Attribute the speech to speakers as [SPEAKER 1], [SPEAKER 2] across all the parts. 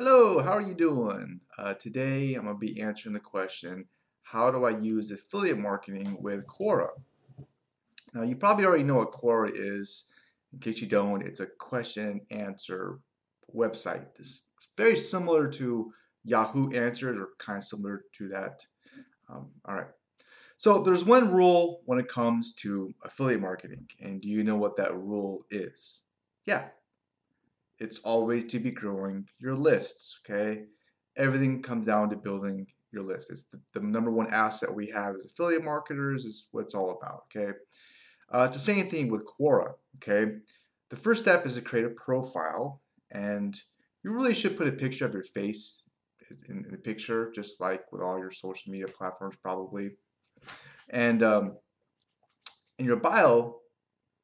[SPEAKER 1] Hello, how are you doing? Uh, today I'm going to be answering the question, how do I use affiliate marketing with Quora? Now you probably already know what Quora is. In case you don't, it's a question and answer website. It's very similar to Yahoo Answers or kind of similar to that. Um, all right. So there's one rule when it comes to affiliate marketing. And do you know what that rule is? Yeah, it's always to be growing your lists, okay? Everything comes down to building your list. It's the, the number one asset we have as affiliate marketers is what it's all about, okay? Uh, it's the same thing with Quora, okay? The first step is to create a profile, and you really should put a picture of your face in, in the picture, just like with all your social media platforms, probably. And um, in your bio,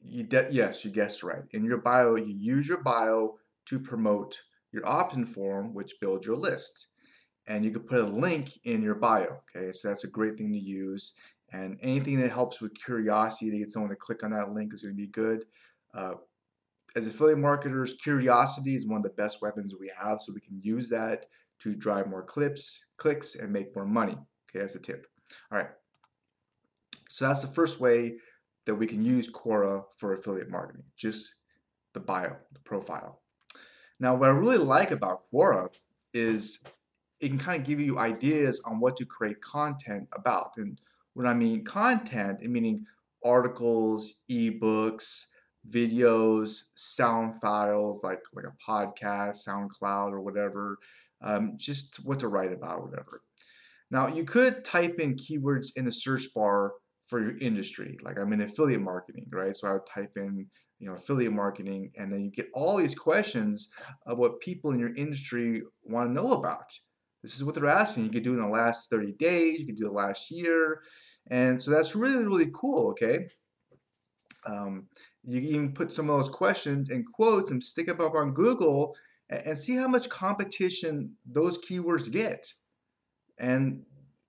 [SPEAKER 1] you yes, you guessed right. In your bio, you use your bio to promote your opt-in form, which builds your list. And you can put a link in your bio, okay? So that's a great thing to use. And anything that helps with curiosity to get someone to click on that link is going to be good. Uh, as affiliate marketers, curiosity is one of the best weapons we have, so we can use that to drive more clips, clicks, and make more money. Okay, that's a tip. All right. So that's the first way that we can use Quora for affiliate marketing, just the bio, the profile. Now, what I really like about Quora is it can kind of give you ideas on what to create content about. And when I mean content, I meaning articles, ebooks, videos, sound files like like a podcast, SoundCloud, or whatever. Um, just what to write about, or whatever. Now, you could type in keywords in the search bar for your industry. Like I'm in affiliate marketing, right? So I would type in you know affiliate marketing and then you get all these questions of what people in your industry want to know about. This is what they're asking. You could do it in the last 30 days you could do it last year. And so that's really really cool okay? Um, you can even put some of those questions in quotes and stick them up on google and, and see how much competition those keywords get. And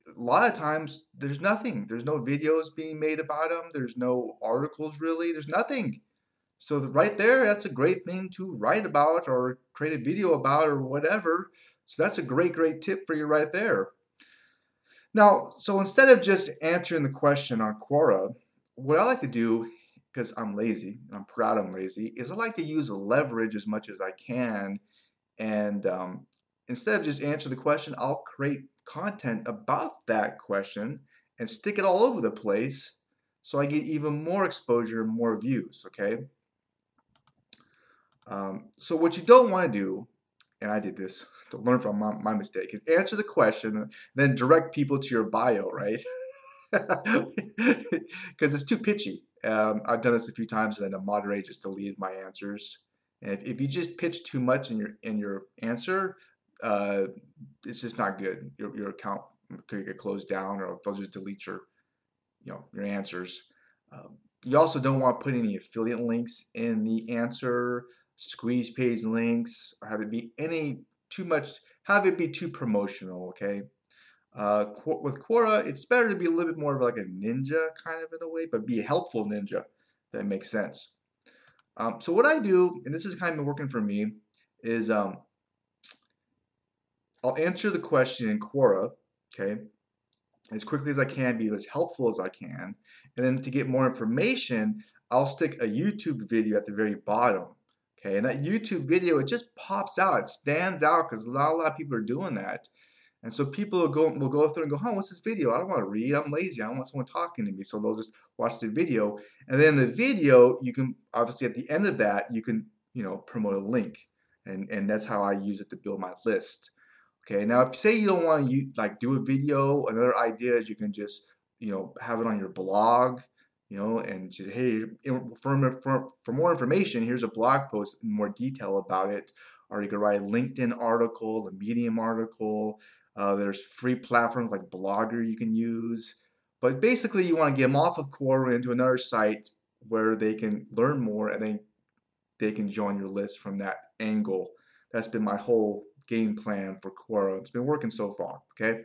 [SPEAKER 1] a lot of times there's nothing. There's no videos being made about them there's no articles really. There's nothing so right there, that's a great thing to write about or create a video about or whatever. So that's a great, great tip for you right there. Now, so instead of just answering the question on Quora, what I like to do, because I'm lazy, I'm proud I'm lazy, is I like to use leverage as much as I can. And um, instead of just answer the question, I'll create content about that question and stick it all over the place so I get even more exposure, more views, okay? Um, so what you don't want to do, and I did this to learn from my, my mistake, is answer the question, then direct people to your bio, right? Because it's too pitchy. Um, I've done this a few times, and then the moderator just deleted my answers. And if, if you just pitch too much in your in your answer, uh, it's just not good. Your, your account could get closed down, or they'll just delete your you know your answers. Um, you also don't want to put any affiliate links in the answer squeeze page links or have it be any too much, have it be too promotional, okay? Uh, with Quora, it's better to be a little bit more of like a ninja kind of in a way, but be a helpful ninja. That makes sense. Um, so what I do, and this has kind of working for me, is um, I'll answer the question in Quora, okay, as quickly as I can, be as helpful as I can, and then to get more information, I'll stick a YouTube video at the very bottom. Okay, and that YouTube video, it just pops out. It stands out because not a lot of people are doing that. And so people will go will go through and go, huh, what's this video? I don't want to read. I'm lazy. I don't want someone talking to me. So they'll just watch the video. And then the video, you can obviously at the end of that, you can, you know, promote a link. And and that's how I use it to build my list. Okay, now if say you don't want to like do a video, another idea is you can just, you know, have it on your blog you know, and just hey, for, for, for more information, here's a blog post in more detail about it. Or you could write a LinkedIn article, a Medium article. Uh, there's free platforms like Blogger you can use. But basically, you want to get them off of Quora into another site where they can learn more and then they can join your list from that angle. That's been my whole game plan for Quora. It's been working so far, okay?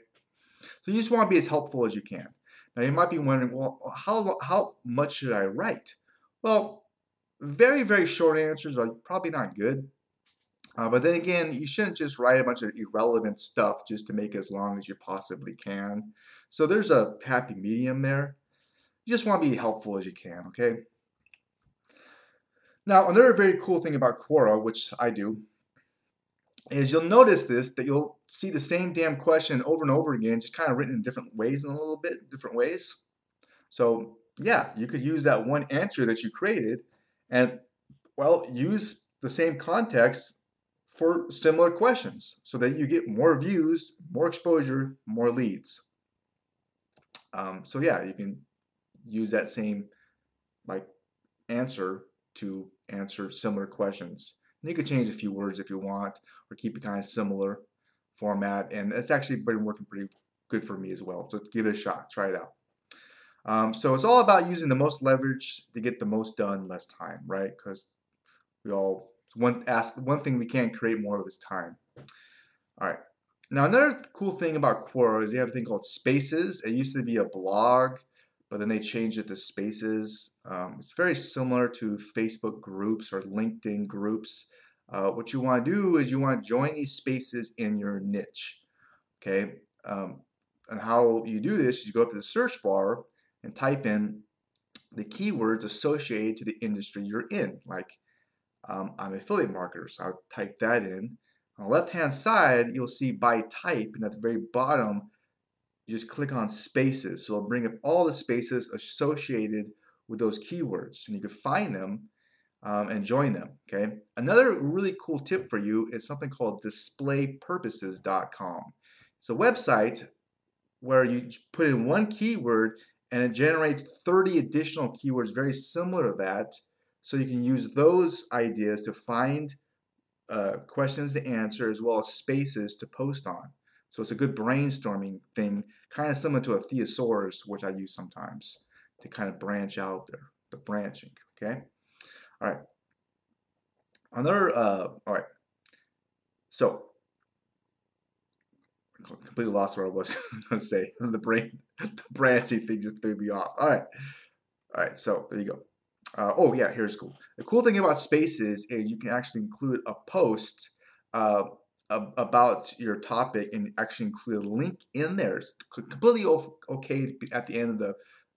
[SPEAKER 1] So you just want to be as helpful as you can. Now you might be wondering, well, how, how much should I write? Well, very, very short answers are probably not good. Uh, but then again, you shouldn't just write a bunch of irrelevant stuff just to make as long as you possibly can. So there's a happy medium there. You just want to be helpful as you can, okay? Now, another very cool thing about Quora, which I do, is you'll notice this, that you'll see the same damn question over and over again, just kind of written in different ways in a little bit, different ways. So yeah, you could use that one answer that you created and, well, use the same context for similar questions so that you get more views, more exposure, more leads. Um, so yeah, you can use that same like answer to answer similar questions. And you could change a few words if you want, or keep it kind of similar format. And it's actually been working pretty good for me as well. So give it a shot, try it out. Um, so it's all about using the most leverage to get the most done less time, right? Because we all one ask one thing we can't create more of is time. All right. Now another cool thing about Quora is they have a thing called Spaces. It used to be a blog, but then they changed it to Spaces. Um, it's very similar to Facebook groups or LinkedIn groups. Uh, what you want to do is you want to join these spaces in your niche. Okay. Um, and how you do this is you go up to the search bar and type in the keywords associated to the industry you're in. Like um, I'm an affiliate marketer, so I'll type that in. On the left hand side, you'll see by type, and at the very bottom, you just click on spaces. So it'll bring up all the spaces associated with those keywords, and you can find them um, and join them. Okay. Another really cool tip for you is something called displaypurposes.com. It's a website where you put in one keyword and it generates 30 additional keywords very similar to that. So you can use those ideas to find uh, questions to answer as well as spaces to post on. So it's a good brainstorming thing, kind of similar to a thesaurus, which I use sometimes to kind of branch out there, the branching, okay? All right. Another, uh, all right. So completely lost where I was going to say. the brain, the branching thing just threw me off. All right, all right. So there you go. Uh, oh yeah, here's cool. The cool thing about Spaces is you can actually include a post uh, about your topic and actually include a link in there. It's completely okay at the end of the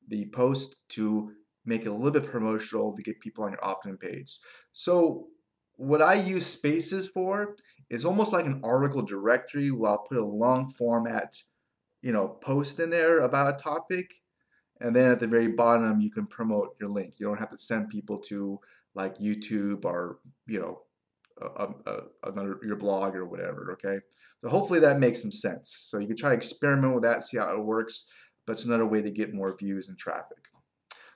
[SPEAKER 1] the post to make it a little bit promotional to get people on your opt-in page. So what I use Spaces for is almost like an article directory where I'll put a long format, you know, post in there about a topic. And then at the very bottom, you can promote your link. You don't have to send people to like YouTube or, you know, a, a, another your blog or whatever. Okay. So hopefully that makes some sense. So you can try experiment with that, see how it works. But it's another way to get more views and traffic.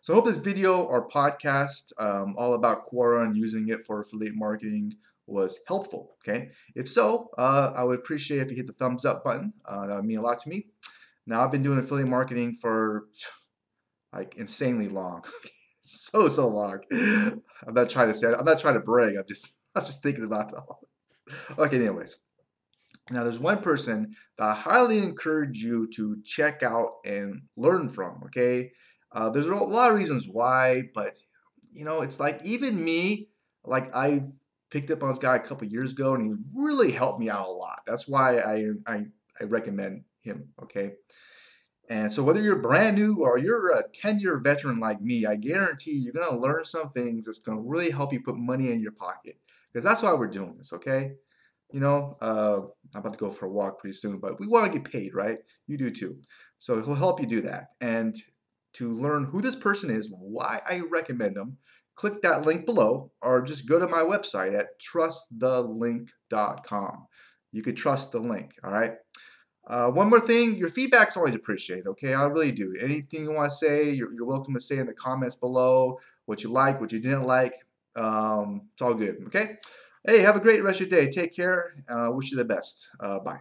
[SPEAKER 1] So I hope this video or podcast um, all about Quora and using it for affiliate marketing was helpful. Okay, if so, uh, I would appreciate if you hit the thumbs up button. Uh, that would mean a lot to me. Now I've been doing affiliate marketing for like insanely long, so so long. I'm not trying to say I'm not trying to brag. I'm just I'm just thinking about all. Okay, anyways. Now, there's one person that I highly encourage you to check out and learn from. Okay, uh, there's a lot of reasons why, but you know, it's like even me, like I picked up on this guy a couple years ago, and he really helped me out a lot. That's why I I, I recommend him. Okay. And so whether you're brand new or you're a 10-year veteran like me, I guarantee you're going to learn some things that's going to really help you put money in your pocket. Because that's why we're doing this, okay? You know, uh, I'm about to go for a walk pretty soon, but we want to get paid, right? You do too. So he'll help you do that. And to learn who this person is, why I recommend them, click that link below or just go to my website at trustthelink.com. You could trust the link, all right? Uh, one more thing, your feedback's always appreciated, okay? I really do. Anything you want to say, you're, you're, welcome to say in the comments below what you like, what you didn't like. Um, it's all good, okay? Hey, have a great rest of your day. Take care. Uh, wish you the best. Uh, bye.